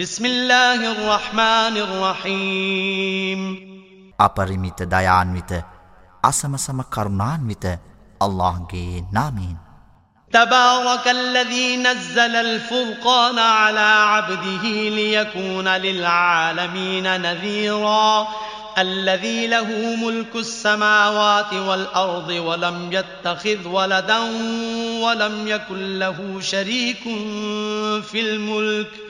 بسم الله الرحمن الرحيم අපරිමිත දයාන්විත අසමසම කරුණාන්විත අල්ලාහ්ගේ නාමයෙන්. تبارك الذي نزل الفرقان على عبده ليكون للعالمين نذيرا الذي له ملك السماوات والأرض ولم يتخذ ولدا ولم يكن له شريك في الملك ۖ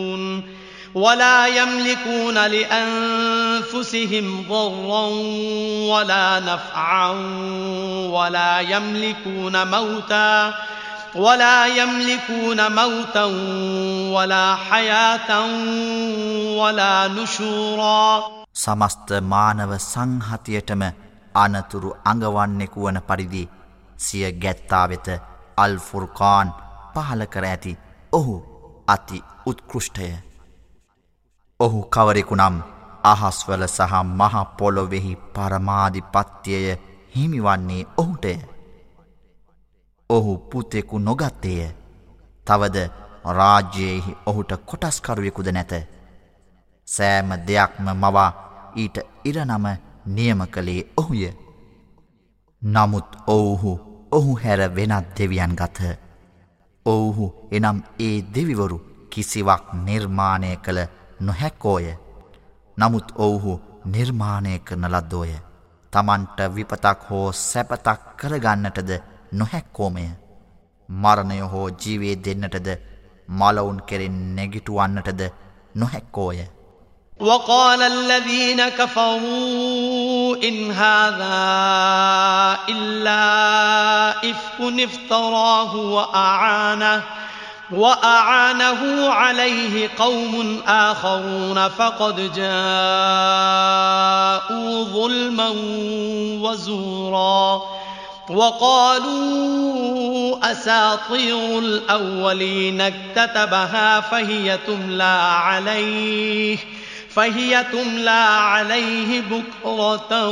ولا يملكون لأنفسهم ضرا ولا نفعا ولا يملكون موتا ولا يملكون موتا ولا حياة ولا نشورا සමස්ත මානව සංහතියටම අනතුරු අඟවන්නෙකු වන පරිදි සිය ගැත්තා වෙත අල්ෆුර්කාන් පහල කර ඇති ඔහු අති උත්කෘෂ්ටය. ඔහු කවරෙකු නම් අහස්වල සහ මහපොලොවෙහි පරමාධිපත්තියය හිමිවන්නේ ඔහුටය. ඔහු පුතෙකු නොගත්තේය. තවද රාජ්‍යයෙහි ඔහුට කොටස්කරුවෙකුද නැත. සෑම දෙයක්ම මවා ඊට ඉරනම නියම කළේ ඔහුය. නමුත් ඔවුහු ඔහු හැර වෙනත් දෙවියන් ගත්හ. ඔවුහු එනම් ඒ දෙවිවරු කිසිවක් නිර්මාණය කළ නොහැක්කෝය. නමුත් ඔවුහු නිර්මාණය කරන ලද්දෝය. තමන්ට විපතක් හෝ සැපතක් කරගන්නටද නොහැක්කෝමය. මරණය හෝ ජීවේ දෙන්නටද මලවුන් කෙරෙන් නැගිටුවන්නටද නොහැක්කෝය. وقال الذين كفروا إن هذا إلا إفك افتراه وأعانه وأعانه عليه قوم آخرون فقد جاءوا ظلما وزورا وقالوا أساطير الأولين اكتتبها فهي تملى عليه فهي تملى عليه بكرة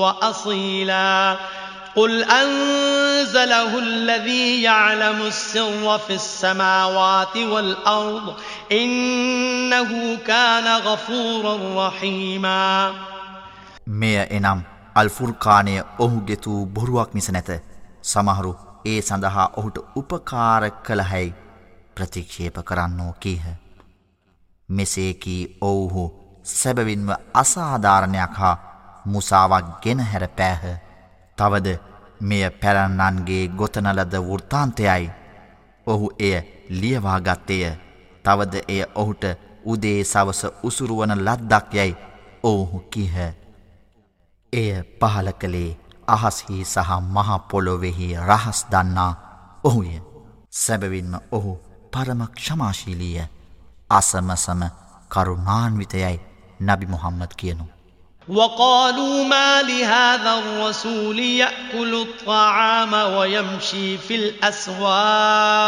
وأصيلا قل أنزله الذي يعلم السر في السماوات والأرض إنه كان غفورا رحيما මෙය එනම් අල්ෆුර්කානය ඔහුගෙතු බොරුවක් මිස නැත සමහරු ඒ සඳහා ඔහුට උපකාර කළහැයි ප්‍රතික්ෂේප කරන්නෝ කීහ. මෙසේකී ඔවුහු සැබවින්ව අසාධාරණයක් හා මුසාවක් ගෙන හැර පෑහ තවද මෙය පැරන්නන්ගේ ගොතනලද වෘතාන්තයයි ඔහු එය ලියවාගත්තේය. තවද එය ඔහුට උදේ සවස උසුරුවන ලද්දක් යැයි ඔවුහු කිහ. එය පහල කළේ අහස්හි සහ මහපොලොවෙහි රහස් දන්නා ඔහුය. සැබවින්ම ඔහු පරම ක්ෂමාශීලීය. අසමසම කරුණාන්විතයයි නබි මොහම්මද කියනු. وقالوا ما لهذا الرسول يأكل الطعام ويمشي في الأسواق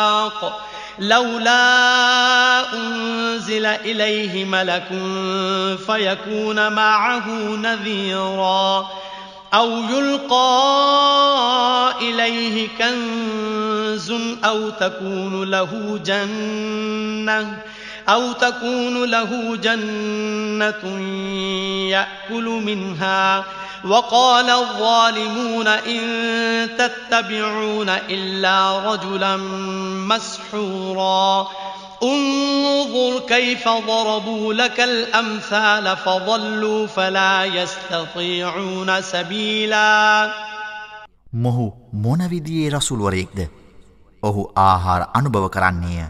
لولا أنزل إليه ملك فيكون معه نذيرا أو يلقى إليه كنز أو تكون له جنة أو تكون له جنة يأكل منها وقال الظالمون إن تتبعون إلا رجلا مسحورا انظر كيف ضربوا لك الأمثال فضلوا فلا يستطيعون سبيلا මොහු මොනවිදියේ රසුල්වරයෙක්ද ඔහු ආහාර අනුභව කරන්නේය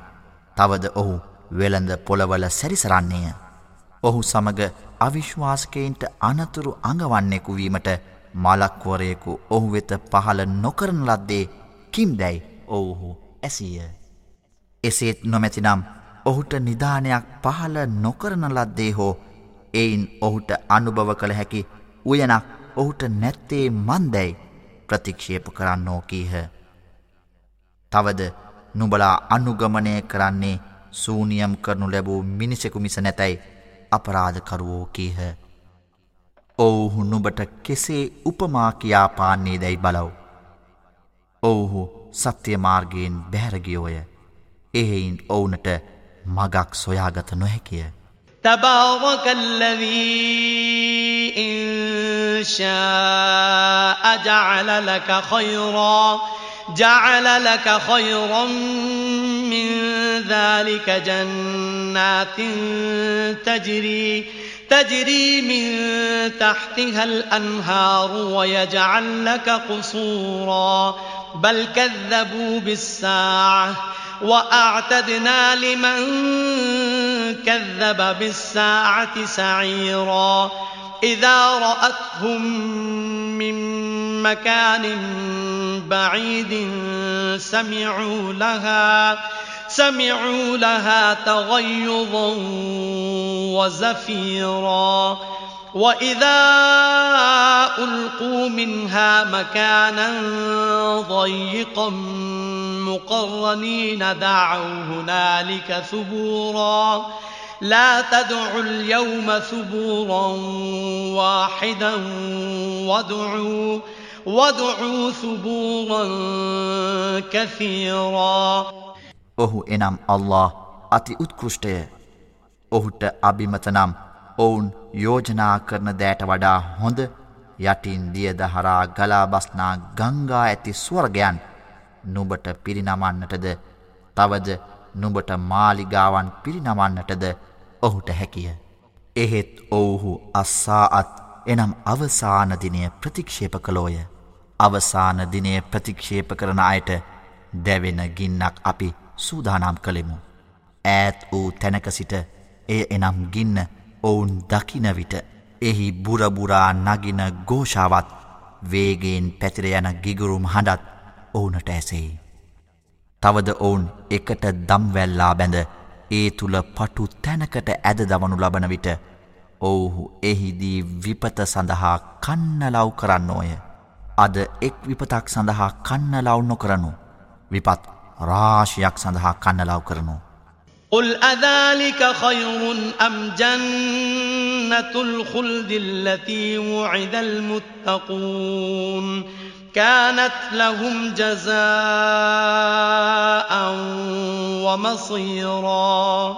තවද ඔහු වෙළඳ පොළවල සැරිසරන්නේය. ඔහු සමග අවිශ්වාසකයින්ට අනතුරු අඟවන්නෙකු වීමට මලක්වරයෙකු ඔහු වෙත පහළ නොකරන ලද්දේ කිම්දැයි ඔවුහු ඇසීය. එසේත් නොමැතිනම් ඔහුට නිධානයක් පහළ නොකරන ලද්දේ හෝ එයින් ඔහුට අනුභව කළ හැකි උයනක් ඔහුට නැත්තේ මන්දැයි ප්‍රතික්ෂේප කරන්නෝ කීහ. තවද නුබලා අනුගමනය කරන්නේ සූනියම් කරනු ලැබූ මිනිසෙකු මිස නැතැයි අපරාධකරුවෝ කීහ. ඔවුහු නුබට කෙසේ උපමා කියා පාන්නේ දැයි බලව්. ඔවුහු සත්‍යය මාර්ගයෙන් බැහැරගියෝය. එහෙයින් ඔවුනට මගක් සොයාගත නොහැකිය. تبارك الذي إن شاء جعل لك خيرا جعل لك خيرا من ذلك جنات تجري تجري من تحتها الأنهار ويجعل لك قصورا. بل كذبوا بالساعة وأعتدنا لمن كذب بالساعة سعيرا. إذا رأتهم من مكان بعيد سمعوا لها سمعوا لها تغيظا وزفيرا. وإذا ألقوا منها مكانا ضيقا مقرنين دعوا هنالك ثبورا. لا تدعوا اليوم ثبورا واحدا وادعوا وَدْعُوا ثُبُورًا كَثِيرًا ඔහු එනම් අල්له අති උත්කෘෂ්ටය ඔහුට අභිමතනම් ඔවුන් යෝජනා කරන දෑට වඩා හොඳ යටින් දියදහරා ගලාබස්නා ගංගා ඇති ස්වර්ගයන් නුබට පිරිනමන්නටද තවද නුබට මාලිගාවන් පිරිනමන්නටද ඔහුට හැකිය. එහෙත් ඔවුහු අස්සා අත් එනම් අවසානදිනය ප්‍රතික්ෂේප කළෝය. අවසානදිනය ප්‍රතික්ෂේප කරන අයට දැවෙන ගින්නක් අපි සූදානම් කළෙමු. ඈත් වූ තැනක සිට එය එනම් ගින්න ඔවුන් දකිනවිට එහි බුරබුරා නගින ගෝෂාවත් වේගෙන් පැතිර යන ගිගුරුම් හඬත් ඔවුනට ඇසෙයි. තවද ඔවුන් එකට දම්වැල්ලා බැඳ ඒ තුළ පටු තැනකට ඇද දමනු ලබන විට ඔවුහු එහිදී විපත සඳහා කන්නලව් කරන්නෝය. අද එක් විපතක් සඳහා කන්නලව් නොකරනු. විපත් රාශියක් සඳහා කන්නලව් කරනු. قل أذلك خير أم جنة الخلد التي وعد المتقون كانت لهم جزاء ومصيرا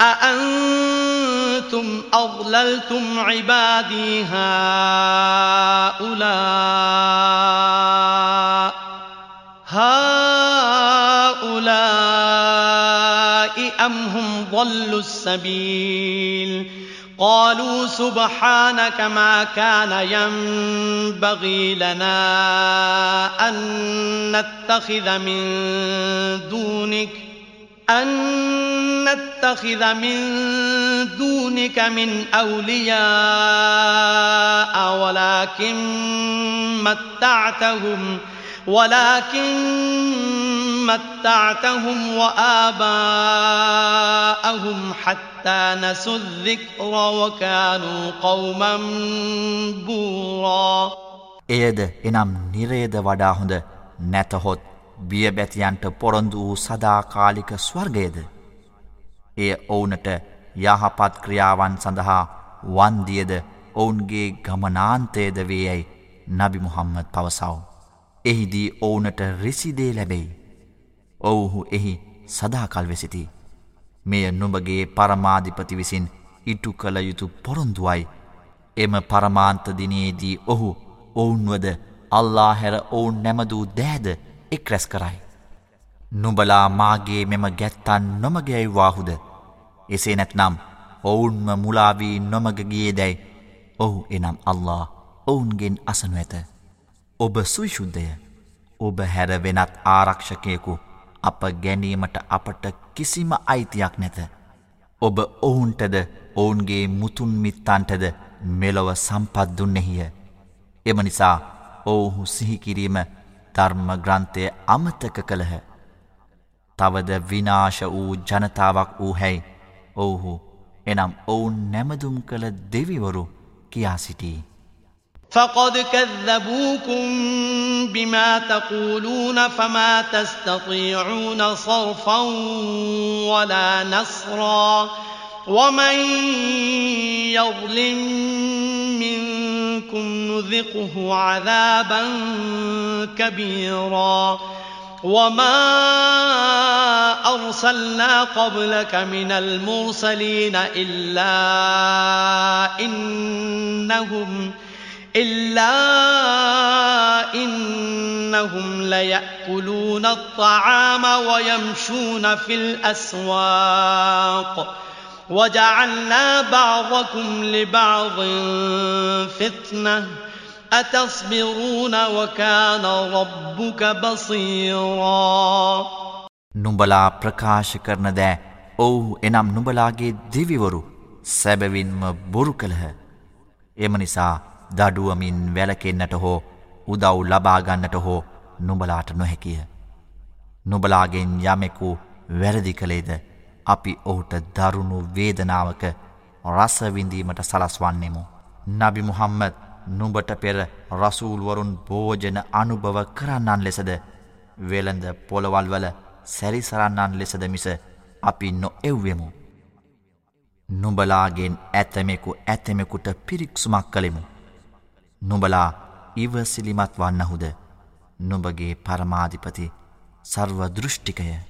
أأنتم أضللتم عبادي هؤلاء؟ هؤلاء أم هم ضلوا السبيل؟ قالوا سبحانك ما كان ينبغي لنا أن نتخذ من دونك أن نتخذ من دونك من أولياء ولكن متعتهم ولكن متعتهم وآباءهم حتى حتى نسوا الذكر وكانوا قوما بورا එයද එනම් නිරේද වඩා හොඳ නැතහොත් බියබැතියන්ට පොරොන්දු වූ සදාකාලික ස්වර්ගයද. එය ඔවුනට යහපත් ක්‍රියාවන් සඳහා වන්දියද ඔවුන්ගේ ගමනාන්තයද වේයැයි නබි මුහම්මද පවසව. එහිදී ඔවුනට රිසිදේ ලැබෙයි. ඔවුහු එහි සදාකල් වෙසිති. මෙය නුඹගේ පරමාධිපති විසින් ඉටු කළ යුතු පොරොන්දුවයි. එම පරමාන්තදිනයේදී ඔහු ඔවුන්වද අල්ලා හැර ඔවුන් නැමදූ දෑද එක් රැස් කරයි. නුබලා මාගේ මෙම ගැත්තන් නොමගැයි වාහුද. එසේ නැත්නම් ඔවුන්ම මුලාවී නොමගගියේ දැයි ඔහු එනම් අල්له ඔවුන්ගෙන් අසනු ඇත. ඔබ සුවිශුද්ධය ඔබ හැර වෙනත් ආරක්ෂකයකු අප ගැනීමට අපට කිසිම අයිතියක් නැත. ඔබ ඔවුන්ටද ඔවුන්ගේ මුතුන් මිත්තන්ටද මෙලොව සම්පත් දුන්නෙහිය. එම නිසා ඔවුහු සිහිකිරීම ධර්ම ග්‍රන්ථය අමතක කළහ. තවද විනාශ වූ ජනතාවක් වූ හැයි ඔවුහු එනම් ඔවුන් නැමදුම් කළ දෙවිවරු කියා සිටී. فقد كذبوكم بما تقولون فما تستطيعون صرفا ولا نصرا ومن يظلم منكم نذقه عذابا كبيرا. وما أرسلنا قبلك من المرسلين إلا إنهم إلا إنهم ليأكلون الطعام ويمشون في الأسواق. وجعلنا بعضكم لبعض فتنة أتصبرون وكان ربك بصيرا නුඹලා ප්‍රකාශ කරන දෑ ඔවුහු එනම් නුඹලාගේ දිවිවරු සැබවින්ම බොරු කළහ. එම නිසා දඩුවමින් වැලකෙන්න්නට හෝ උදව් ලබාගන්නට හෝ නුබලාට නොහැකිය. නුබලාගෙන් යමෙකු වැරදි කළේද අපි ඔහුට දරුණු වේදනාවක රසවිඳීමට සලස්වන්නෙමු. නබි මුහම්මද නුඹට පෙර රසූල්වරුන් භෝජන අනුභව කරන්නන් ලෙසද වෙළඳ පොළවල් වල සැරිසරන්නන් ලෙසද මිස අපි නො එව්වෙමු. නුබලාගෙන් ඇතමෙකු ඇතමෙකුට පිරික්සුමක් කළෙමු. නුබලා ඉවසිලිමත් වන්නහුද නුබගේ පරමාධිපති සර්ව දෘෂ්ටිකය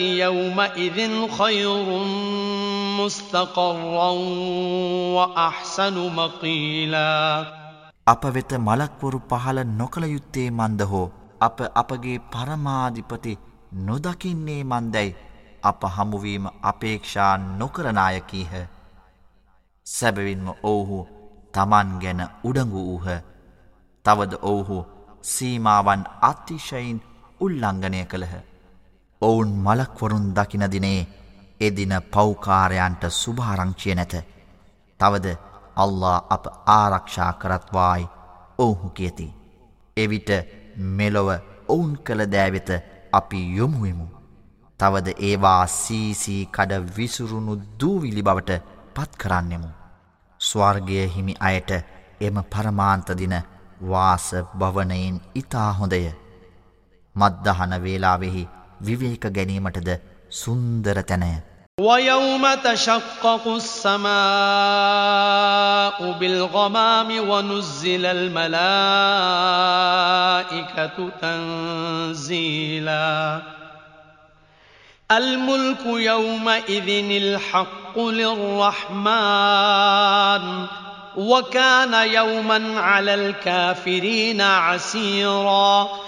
يومئذ خير مستقرا وأحسن مقيلا අප වෙත මලක්වරු පහළ නොකළ යුත්තේ මන්ද හෝ අප අපගේ පරමාධිපති නොදකින්නේ මන්දැයි අප හමුවීම අපේක්ෂා නොකරනාය කීහ. සැබවින්ම ඔවුහු තමන් ගැන උඩඟු වූහ. තවද ඔවුහු සීමාවන් අතිශයින් උල්ලංඝනය කළහ. ඔවුන් මලක්වරුන් දකිනදිනේ එදින පෞකාරයන්ට සුභාරංචිය නැත. තවද අල්ලා අප ආරක්ෂා කරත්වායි ඔවුහු කියති. එවිට මෙලොව ඔවුන් කළ දෑවෙත අපි යොමුුවමු. තවද ඒවා සීසී කඩ විසුරුණු දූවිලි බවට පත් කරන්නෙමු. ස්වර්ගය හිමි අයට එම පරමාන්තදින වාස භවනයෙන් ඉතා හොඳය. මද්දහන වේලාවෙහි විවේක ගැනීමටද සුන්දර තැනය. ويوم تشقق السماء بالغمام ونزل الملائكة تنزيلا الملك يومئذ الحق للرحمن وكان يوما على الكافرين عسيرا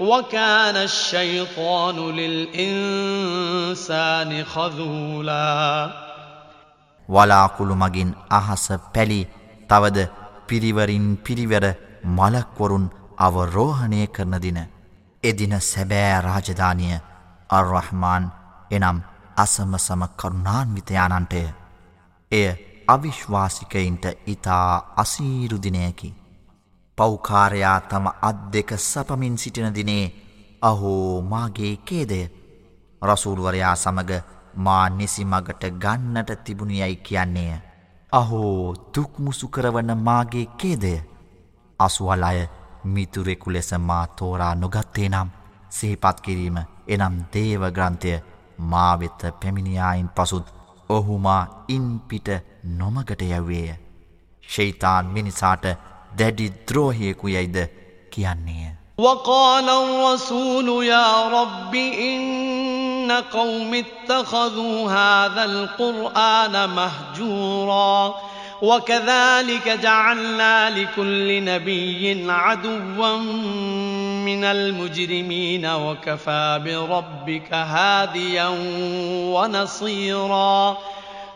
وكان الشيطان للإنسان خذولا වලාකුළු මගින් අහස පැලි තවද පිරිවරින් පිරිවර මලක්වරුන් අවරෝහණය කරන දින. එදින සැබෑ රාජධානිය අර්රහමාන් එනම් අසමසම කරුණාන්විතයානන්ටය. එය අවිශ්වාසිකයින්ට ඉතා අසීරුදිනයකි. පෞකාරයා තම අත් දෙක සපමින් සිටින දිනේ අහෝ මාගේ කේදය රසූල්වරයා සමග මා නිසි මගට ගන්නට තිබුණියයි කියන්නේය. අහෝ තුක්මුසු කරවන මාගේ කේදය අසුවල් අය මිතුරෙකු ලෙස මා තෝරා නොගත්තේ නම් සිහිපත් කිරීම එනම් දේව ග්‍රන්ථය මාවෙත පැමිණියායින් පසුත් ඔහුමා ඉන් පිට නොමගට යැව්වේය. ශෛතාන් මිනිසාට දැඩි ද්‍රෝහයෙකු යයිද කියන්නේය. وقال الرسول يا رب إن قوم اتخذوا هذا القرآن مهجوراً وكذلك جعلنا لكل نبي عدوا من المجرمين وكفى بربك هاديا ونصيرا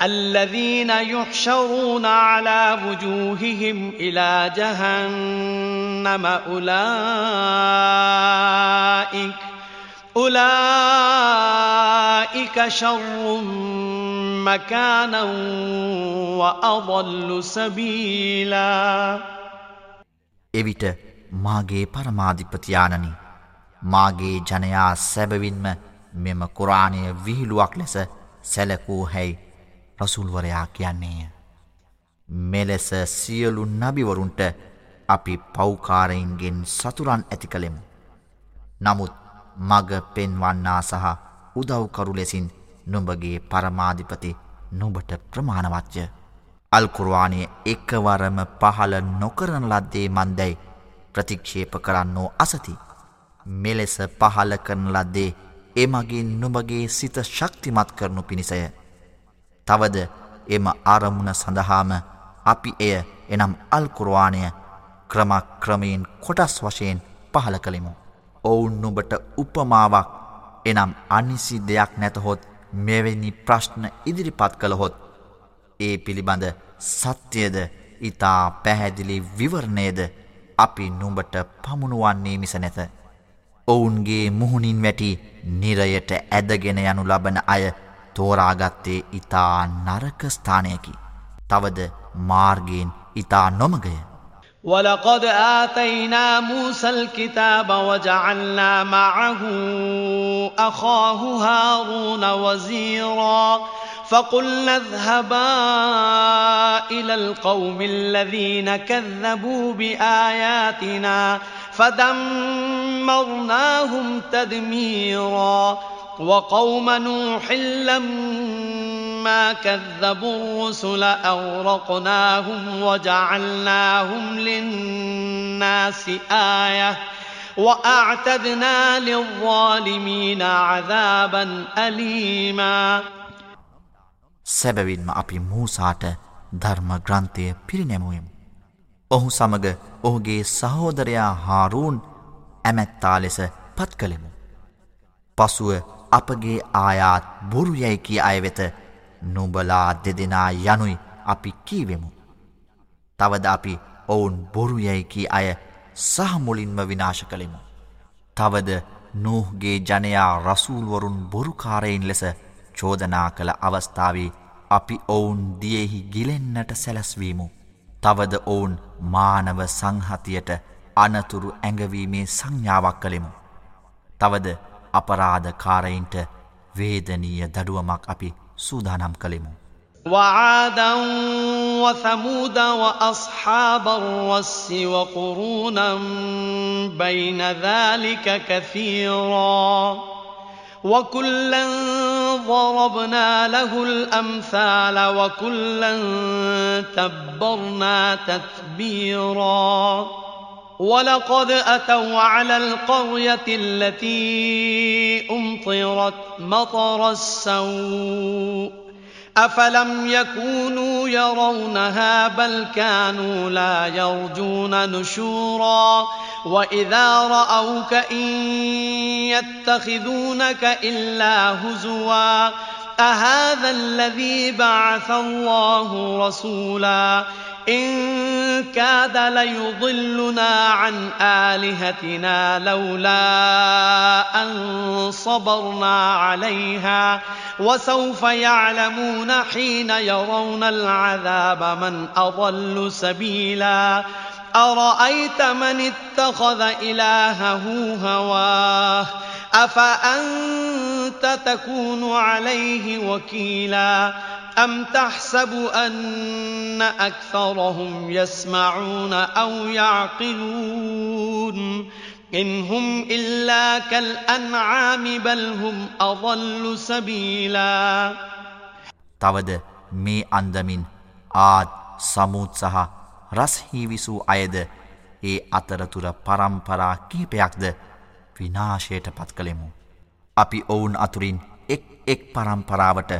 الذين يحشرون على وجوههم إلى جهنم أولئك أولئك شر مكانا وأضل سبيلا එවිට මාගේ පරමාධිපතියානනි මාගේ ජනයා සැබවින්ම මෙම කුරාණය විහිළුවක් ලෙස සැලකූ හැයි රසුල්වරයා කියන්නේය. මෙලෙස සියලු නබිවරුන්ට අපි පෞකාරයින්ගෙන් සතුරන් ඇති කළෙමු. නමුත් මග පෙන්වන්නා සහ උදව්කරු ලෙසින් නුඹගේ පරමාධිපති නුඹට ප්‍රමාණවත්ය. අල්කුරවානය එකවරම පහළ නොකරන ලද්දේ මන්දැයි ප්‍රතික්ෂේප කරන්නෝ අසති. මෙලෙස පහල කරන ලද්දේ එමගින් නුඹගේ සිත ශක්තිමත් කරනු පිණිසය. තවද එම අරමුණ සඳහාම අපි එය එනම් අල්කුරවානය ක්‍රමක් ක්‍රමයෙන් කොටස් වශයෙන් පහල කළෙමු. ඔවුන් නුබට උපමාවක් එනම් අනිසි දෙයක් නැතහොත් මෙවැනි ප්‍රශ්න ඉදිරිපත් කළහොත් ඒ පිළිබඳ සත්‍යයද ඉතා පැහැදිලි විවරණයද අපි නුඹට පමුණුවන්නේ මිස නැත. ඔවුන්ගේ මුහුණින් වැටි නිරයට ඇදගෙන යනු ලබන අය තෝරාගත්තේ ඉතා නරකස්ථානයකි. තවද මාර්ගයෙන් ඉතා නොමගය. ولقد آتينا موسى الكتاب وجعلنا معه أخاه هارون وزيرا فقلنا اذهبا إلى القوم الذين كذبوا بآياتنا فدمرناهم تدميرا وقوم نوح لما كذبوا الرسل أورقناهم وجعلناهم للناس آية وأعتدنا للظالمين عذابا أليما සැබවින්ම අපි මූසාට ධර්ම ග්‍රන්ථය පිරිනැමුවම්. ඔහු සමග ඔහුගේ සහෝදරයා හාරූන් ඇමැත්තා ලෙස පත් කළෙමු. පසුව අපගේ ආයාත් බොරු යැයි අය වෙත නුබලා දෙදෙනා යනුයි අපි කීවෙමු. තවද අපි ඔවුන් බොරු යැයිකී අය සහමුලින්ම විනාශ කළෙමු. තවද නූහගේ ජනයා රසූල්වරුන් බොරුකාරයින් ලෙස චෝදනා කළ අවස්ථාවේ අපි ඔවුන් දියෙහි ගිලෙන්නට සැලැස්වීමු. තවද ඔවුන් මානව සංහතියට අනතුරු ඇඟවීමේ සංඥාවක් කළෙමු. තවද අපරාධකාරයින්ට වේදනීය දඩුවමක් අපි සූදානම් කළෙමු. وعادا وثمود وأصحاب الرس وقرونا بين ذلك كثيرا وكلا ضربنا له الأمثال وكلا تبرنا تتبيرا ولقد أتوا على القرية التي أمطرت مطر السوء أفلم يكونوا يرونها بل كانوا لا يرجون نشورا وإذا رأوك إن يتخذونك إلا هزوا أهذا الذي بعث الله رسولا إن كاد ليضلنا عن آلهتنا لولا أن صبرنا عليها وسوف يعلمون حين يرون العذاب من أضل سبيلا أرأيت من اتخذ إلهه هواه أفأنت تكون عليه وكيلا أم تحسب أن أكثرهم يسمعون أو يعقلون إن هم إلا كالأنعام بل هم أضل سبيلا තවද මේ අන්දමින් ආත් සමුත් සහ රස්හිවිසූ අයද ඒ අතරතුර පරම්පරා කීපයක්ද විනාශයට පත් කළෙමු. අපි ඔවුන් අතුරින් එක් එක් පරම්පරාවට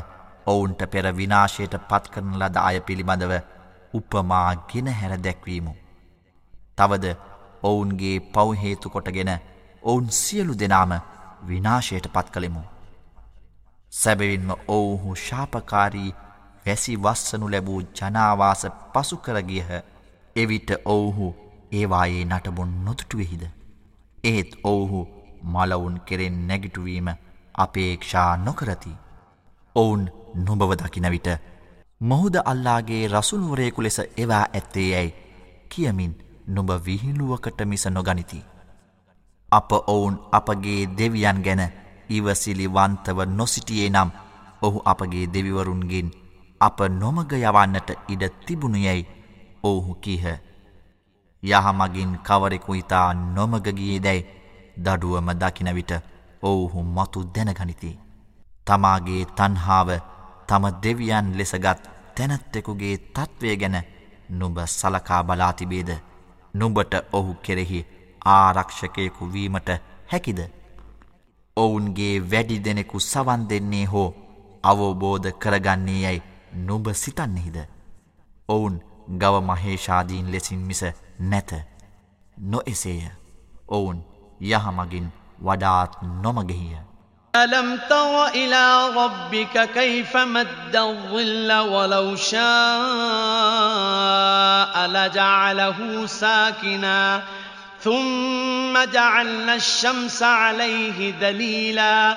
ඔවුන්ට පෙර විනාශයට පත්කරන ලද අය පිළිබඳව උපමා ගෙන හැර දැක්වීමු. තවද ඔවුන්ගේ පවහේතු කොටගෙන ඔවුන් සියලු දෙනාම විනාශයට පත් කළෙමු. සැබවින්ම ඔවුහු ශාපකාරී වැසි වස්සනු ලැබූ ජනාවාස පසු කරගියහ එවිට ඔවුහු ඒවායේ නටබුන් නොතුටුවෙහිද. ඒත් ඔවුහු මලවුන් කෙරෙන් නැගිටුවීම අපේක්ෂා නොකරති. ඔවුන් නොබව දකින විට මොහුද අල්ලාගේ රසුල්වරයෙකු ලෙස එවා ඇත්තේ යැයි කියමින් නොබ විහිළුවකට මිස නොගනිති. අප ඔවුන් අපගේ දෙවියන් ගැන ඉවසිලිවන්තව නොසිටියේ නම් ඔහු අපගේ දෙවිවරුන්ගෙන් අප නොමග යවන්නට ඉඩ තිබුණු යැයි ඔවුහු කීහ. යහමගින් කවරෙකු ඉතා නොමගගියේ දැයි දඩුවම දකින විට ඔවුහු මතු දැනගනිති. තමාගේ තන්හාාව තම දෙවියන් ලෙසගත් තැනැත්තෙකුගේ තත්ත්වය ගැන නුඹ සලකා බලාතිබේද නුඹට ඔහු කෙරෙහි ආරක්ෂකයෙකු වීමට හැකිද. ඔවුන්ගේ වැඩි දෙනෙකු සවන් දෙන්නේ හෝ අවබෝධ කරගන්නේ යැයි නුඹ සිතන්නෙහිද. ඔවුන් ගව මහේෂාදීන් ලෙසින් මිස නැත. නො එසේය. ඔවුන් යහමගින් වඩාත් නොමගෙහිය. ألم تر إلى ربك كيف مد الظل ولو شاء لجعله ساكنا ثم جعلنا الشمس عليه دليلا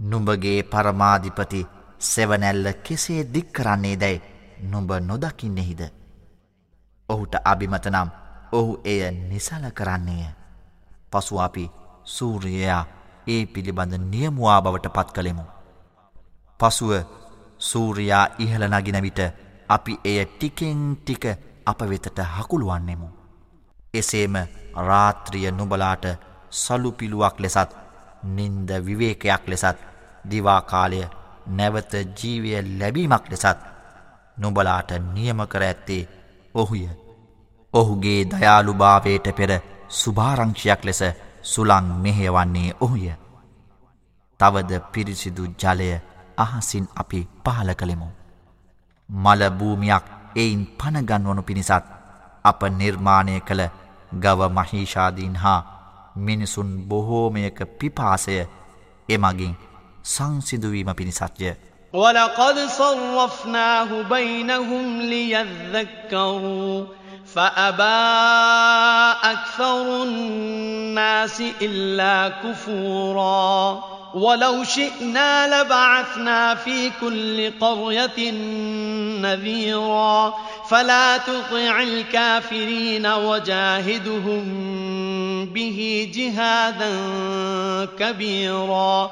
නුඹගේ පරමාධිපති සෙවනැල්ල කෙසේ දික් කරන්නේ දැයි නුඹ නොදකින්නෙහිද. ඔහුට අභිමතනම් ඔහු එය නිසල කරන්නේය. පසු අපි සූර්යයා ඒ පිළිබඳ නියමුවා බවට පත් කළෙමු. පසුව සූරයා ඉහළ නගින විට අපි එය ටිකෙන් ටික අප වෙතට හකුළුවන්නෙමු. එසේම රාත්‍රිය නුබලාට සලුපිළුවක් ලෙසත් නින්ද විවේකයක් ලෙසත් දිවාකාලය නැවත ජීවය ලැබීමක් ලෙසත් නොබලාට නියම කර ඇත්තේ ඔහුය. ඔහුගේ දයාළුභාවයට පෙර සුභාරංක්ෂයක් ලෙස සුළං මෙහෙවන්නේ ඔහුය. තවද පිරිසිදු ජලය අහසින් අපි පහල කළෙමු. මලභූමියක් එයින් පණගන්වනු පිණිසත් අප නිර්මාණය කළ ගව මහිෂාදීන් හා මිනිසුන් බොහෝමයක පිපාසය එමගින් සංසිදුවීම පිණිසත්ය. ولقد صرفناه بينهم ليذكروا فأبى أكثر الناس إلا كفورا ولو شئنا لبعثنا في كل قرية نذيرا فلا تطع الكافرين وجاهدهم به جهادا كبيرا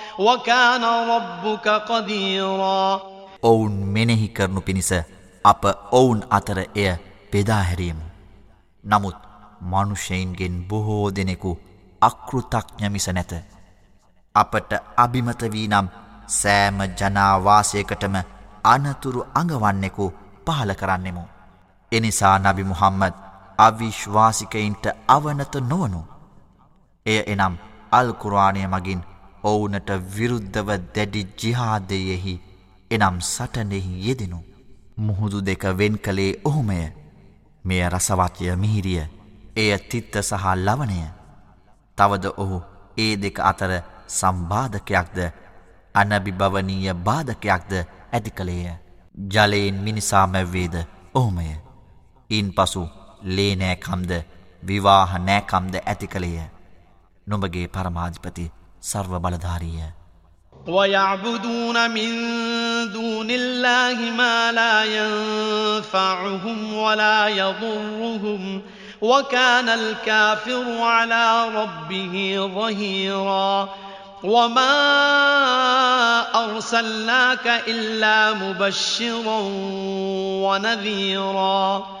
وكان ربك قديرا ඔවුන් මෙනෙහි කරනු පිණිස අප ඔවුන් අතර එය බෙදාහැරීමු. නමුත් මනුෂ්‍යයින්ගෙන් බොහෝ දෙනෙකු අකෘතඥ මිස නැත. අපට අභිමත වී නම් සෑම ජනාවාසයකටම අනතුරු අඟවන්නෙකු පහල කරන්නෙමු. එනිසා නබි මුහම්මද අවිශ්වාසිකයින්ට අවනත නොවනු. එය එනම් අල්කුරවානය මගින් ඔවුනට විරුද්ධව දැඩි ජිහාදයෙහි එනම් සටනෙහි යෙදෙනු. මුහුදු දෙක වෙන් කළේ ඔහුමය. මෙය රසවත්ය මිහිරිය. එය තිත්ත සහ ලවනය තවද ඔහු ඒ දෙක අතර සම්බාධකයක්ද අනබිභවනීය බාධකයක්ද ඇති කළේය. ජලයෙන් මිනිසා මැව්වේද ඔහුමය. ඉන් පසු ලේනෑකම්ද විවාහ නෑකම්ද ඇති කළේය. නොඹගේ පරමාධිපති سرو بلدارية ويعبدون من دون الله ما لا ينفعهم ولا يضرهم وكان الكافر على ربه ظهيرا. وما أرسلناك إلا مبشرا ونذيرا.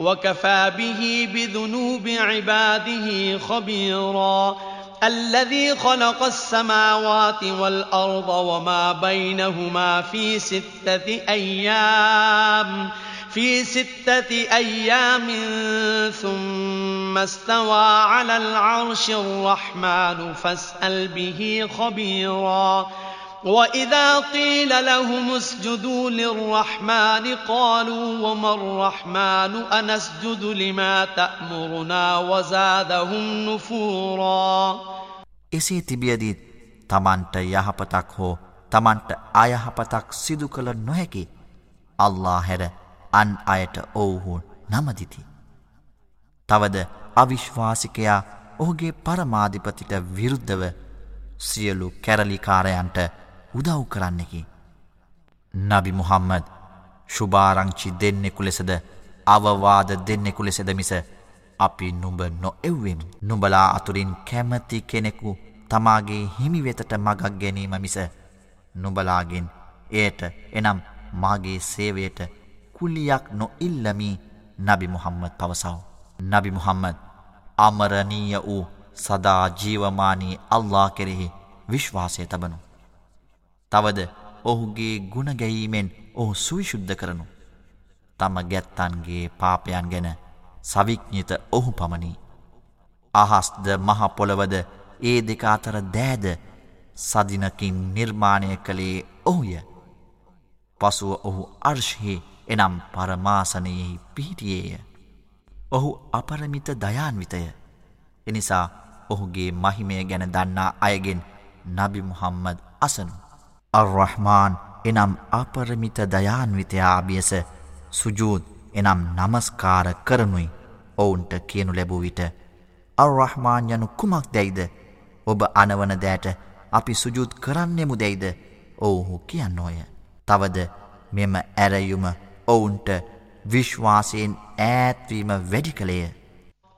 وكفى به بذنوب عباده خبيرا. الذي خلق السماوات والأرض وما بينهما في ستة أيام في ستة أيام ثم استوى على العرش الرحمن فاسأل به خبيرا. وإذا قيل لهم اسجدوا للرحمن قالوا وما الرحمن أنسجد لما تأمرنا وزادهم نفورا එසේ තිබියදීත් තමන්ට යහපතක් හෝ තමන්ට අයහපතක් සිදු කළ නොහැකි අල්ලා හැර අන් අයට ඔවුහු නමදිති. තවද අවිශ්වාසිකයා ඔහුගේ පරමාධිපතිට විරුද්ධව සියලු කැරලිකාරයන්ට උදව් කරන්නෙකි. නබි මුහම්මද ශුභාරංචි දෙන්නෙකු ලෙසද අවවාද දෙන්නෙකු ලෙසද මිස අපි නුඹ නොඑව්වෙමි. නුඹලා අතුරින් කැමති කෙනෙකු තමාගේ හිමිවෙතට මගක් ගැනීම මිස නුබලාගෙන් එයට එනම් මාගේ සේවයට කුලියක් නොඉල්ලමී නබි මුහම්මද පවසව. නබි මුහම්මද අමරණීය වූ සදා ජීවමානී අල්ලා කෙරෙහි විශ්වාසය තබනු. තවද ඔහුගේ ගුණගැයීමෙන් ඔහු සුවිශුද්ධ කරනු. තම ගැත්තන්ගේ පාපයන් ගැන සවික්ඥිත ඔහු පමණි. අහස්ද මහපොළවද ඒ දෙක අතර දෑද සදිනකින් නිර්මාණය කළේ ඔහුය. පසුව ඔහු අර්ශහි එනම් පරමාසනයෙහි පිහිටියේය. ඔහු අපරමිත දයාන්විතය. එනිසා ඔහුගේ මහිමය ගැන දන්නා අයගෙන් නබි මුහම්මද අසනු. අර්රහමාන් එනම් අපරමිත දයාන්විතයා අභියස සුජූද් එනම් නමස්කාර කරනුයි ඔවුන්ට කියනු ලැබූ විට අර්රහමාන් යනු කුමක් දැයිද ඔබ අනවන දෑට අපි සුජුත් කරන්නෙමු දැයිද ඔවුහු කියන්නෝය. තවද මෙම ඇරයුම ඔවුන්ට විශ්වාසයෙන් ඈත්වීම වැඩි කළේය.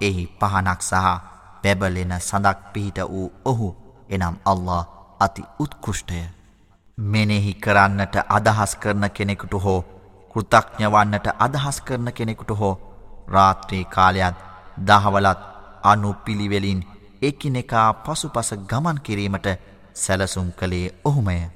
එහි පහනක් සහ පැබලෙන සඳක් පිහිට වූ ඔහු එනම් අල්له අති උත්කෘෂ්ටය. මෙනෙහි කරන්නට අදහස් කරන කෙනෙකුට හෝ කෘතඥවන්නට අදහස් කරන කෙනෙකුට හෝ රාත්‍රී කාලයත් දහවලත් අනු පිළිවෙලින් එකිනෙකා පසුපස ගමන් කිරීමට සැලසුම් කළේ ඔහුමය.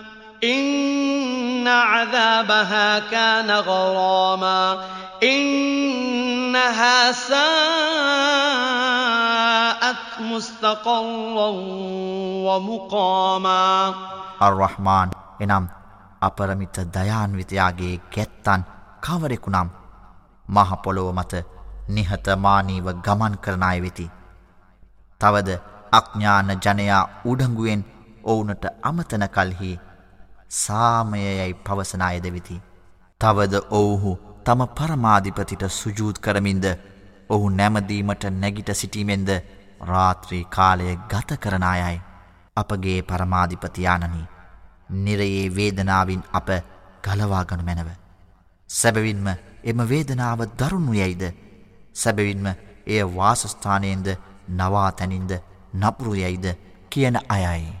إن عذابها كان غراما إنها ساءت مستقرا ومقاما الرحمن එනම් අපරමිත දයාන්විතයාගේ ගැත්තන් කවරෙකුනම් මහපොළොව මත නිහතමානීව ගමන් කරන අය වෙති. තවද අඥ්ඥාන ජනයා උඩංගුවෙන් ඔවුනට අමතන කල්හි සාමයයයි පවසන අයද වෙති. තවද ඔවුහු තම පරමාධිපතිට සුජූත් කරමින්ද ඔහු නැමදීමට නැගිට සිටීමෙන්ද රාත්‍රී කාලය ගත කරන අයයි. අපගේ පරමාධිපතියානනී නිරයේ වේදනාවින් අප ගලවාගනු මැනව. සැබවින්ම එම වේදනාව දරුණු යයිද සැබවින්ම එය වාසස්ථානයෙන්ද නවාතැනින්ද නපුරු යයිද කියන අයයි.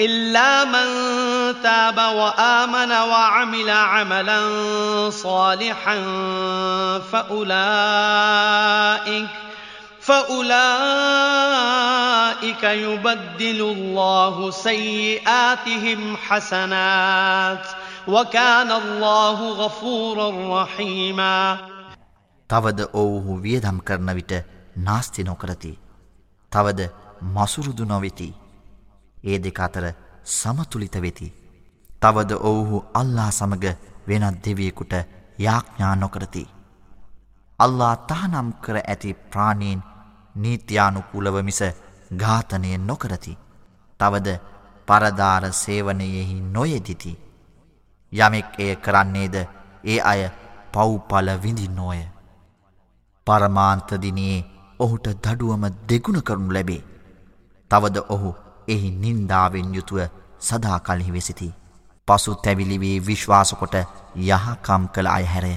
إلا من تاب وآمن وعمل عملا صالحا فأولئك فأولئك يبدل الله سيئاتهم حسنات وكان الله غفورا رحيما තවද ඔවුහු වියදම් කරන විට නාස්ති නොකරති. තවද මසුරුදු නොවෙති. ඒ දෙක අතර සමතුලිත වෙති. තවද ඔවුහු අල්ලා සමග වෙනත් දෙවියෙකුට යාඥා නොකරති. අල්ලා තහනම් කර ඇති ප්‍රාණීන් නීත්‍යානුකූලව මිස ඝාතනය නොකරති. තවද පරදාර සේවනයෙහි නොයෙදිති. යමෙක් එය කරන්නේද ඒ අය පව්පල විඳින්නෝය. පරමාන්තදිනයේ ඔහුට දඩුවම දෙගුණ කරනු ලැබේ. තවද ඔහු එහි නින්දාවෙන් යුතුව සදා කල්හි වෙසිති. පසු තැවිලිවී විශ්වාසකොට යහකම් කළ අයහැරය.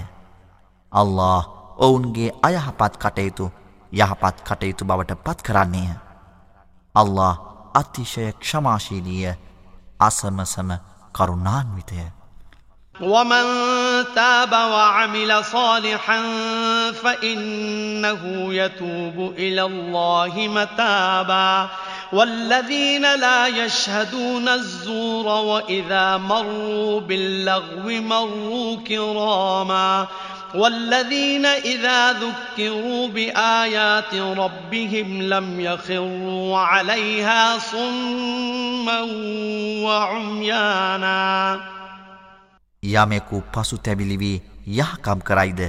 අල්له ඔවුන්ගේ අයහපත් කටයුතු යහපත් කටයුතු බවට පත් කරන්නේය. අල්له අතිශය ක්ෂමාශීලිය අසමසම කරුණාන්විතය. ومن تاب وعمل صالحا فإنه يتوب إلى الله متابا والذين لا يشهدون الزور وإذا مروا باللغو مروا كراما والذين إذا ذكروا بآيات ربهم لم يخروا عليها صما وعميانا යමෙකු පසු තැවිලිවී යහකම් කරයිද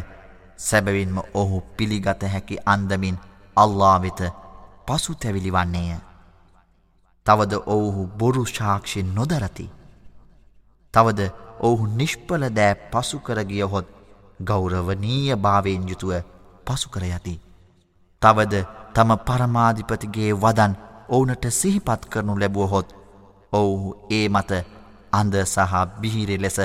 සැබවින්ම ඔහු පිළිගත හැකි අන්දමින් අල්ලා වෙත පසු තැවිලිවන්නේය. තවද ඔවුහු බොරු ශාක්ෂි නොදරති. තවද ඔවුහු නිෂ්පල දෑ පසුකරගියහොත් ගෞරවනීය භාවයෙන් යුතුව පසුකර යති. තවද තම පරමාධිපතිගේ වදන් ඕනට සිහිපත් කරනු ලැබුවහොත් ඔවුහු ඒ මත අන්ද සහ බිහිරි ලෙස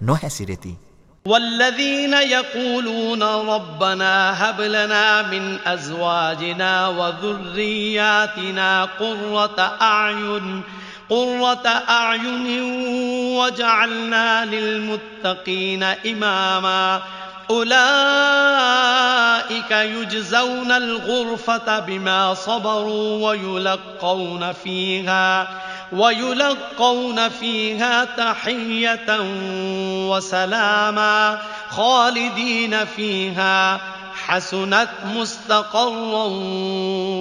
නොහැසිරෙති. والذين يقولون ربنا هب لنا من أزواجنا وذرياتنا قرة أعين قرة أعين وجعلنا للمتقين إماما. أولئك يجزون الغرفة بما صبروا ويلقون فيها. ويلقون فيها تحية وسلاما خالدين فيها حسنت مستقرا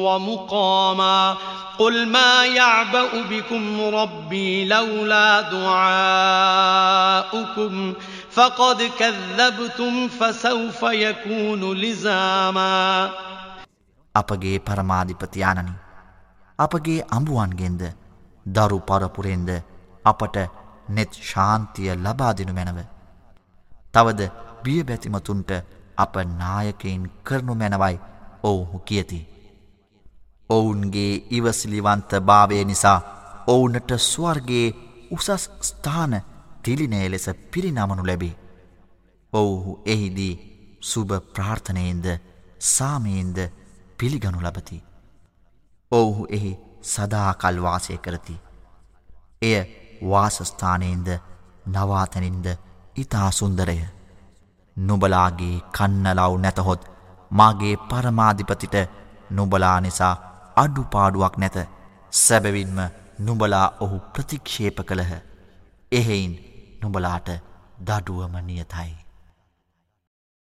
ومقاما قل ما يعبأ بكم ربي لولا دعاؤكم فقد كذبتم فسوف يكون لزاما අපගේ පරමාධිපතියානනි අපගේ අඹුවන්ගෙන්ද දරු පරපුරෙන්ද අපට නෙත් ශාන්තිය ලබාදිනු මැනව. තවද බියබැතිමතුන්ට අප නායකයින් කරනු මැනවයි ඔවුහු කියති. ඔවුන්ගේ ඉවසිලිවන්ත භාවය නිසා ඔවුනට ස්වර්ගේ උසස් ස්ථාන තිලිනය ලෙස පිරිනමනු ලැබේ. ඔවුහු එහිදී සුභ ප්‍රාර්ථනයෙන්ද සාමයෙන්ද පිළිගනු ලබති. ඔවුහු එහි සදාකල් වාසය කරති. එය වාසස්ථානයෙන්ද නවාතැනින්ද ඉතා සුන්දරය. නුබලාගේ කන්නලව් නැතහොත් මාගේ පරමාධිපතිට නුබලා නිසා අඩුපාඩුවක් නැත සැබවින්ම නුබලා ඔහු ප්‍රතික්ෂේප කළහ. එහෙයින් නුබලාට දඩුවම නියතයි.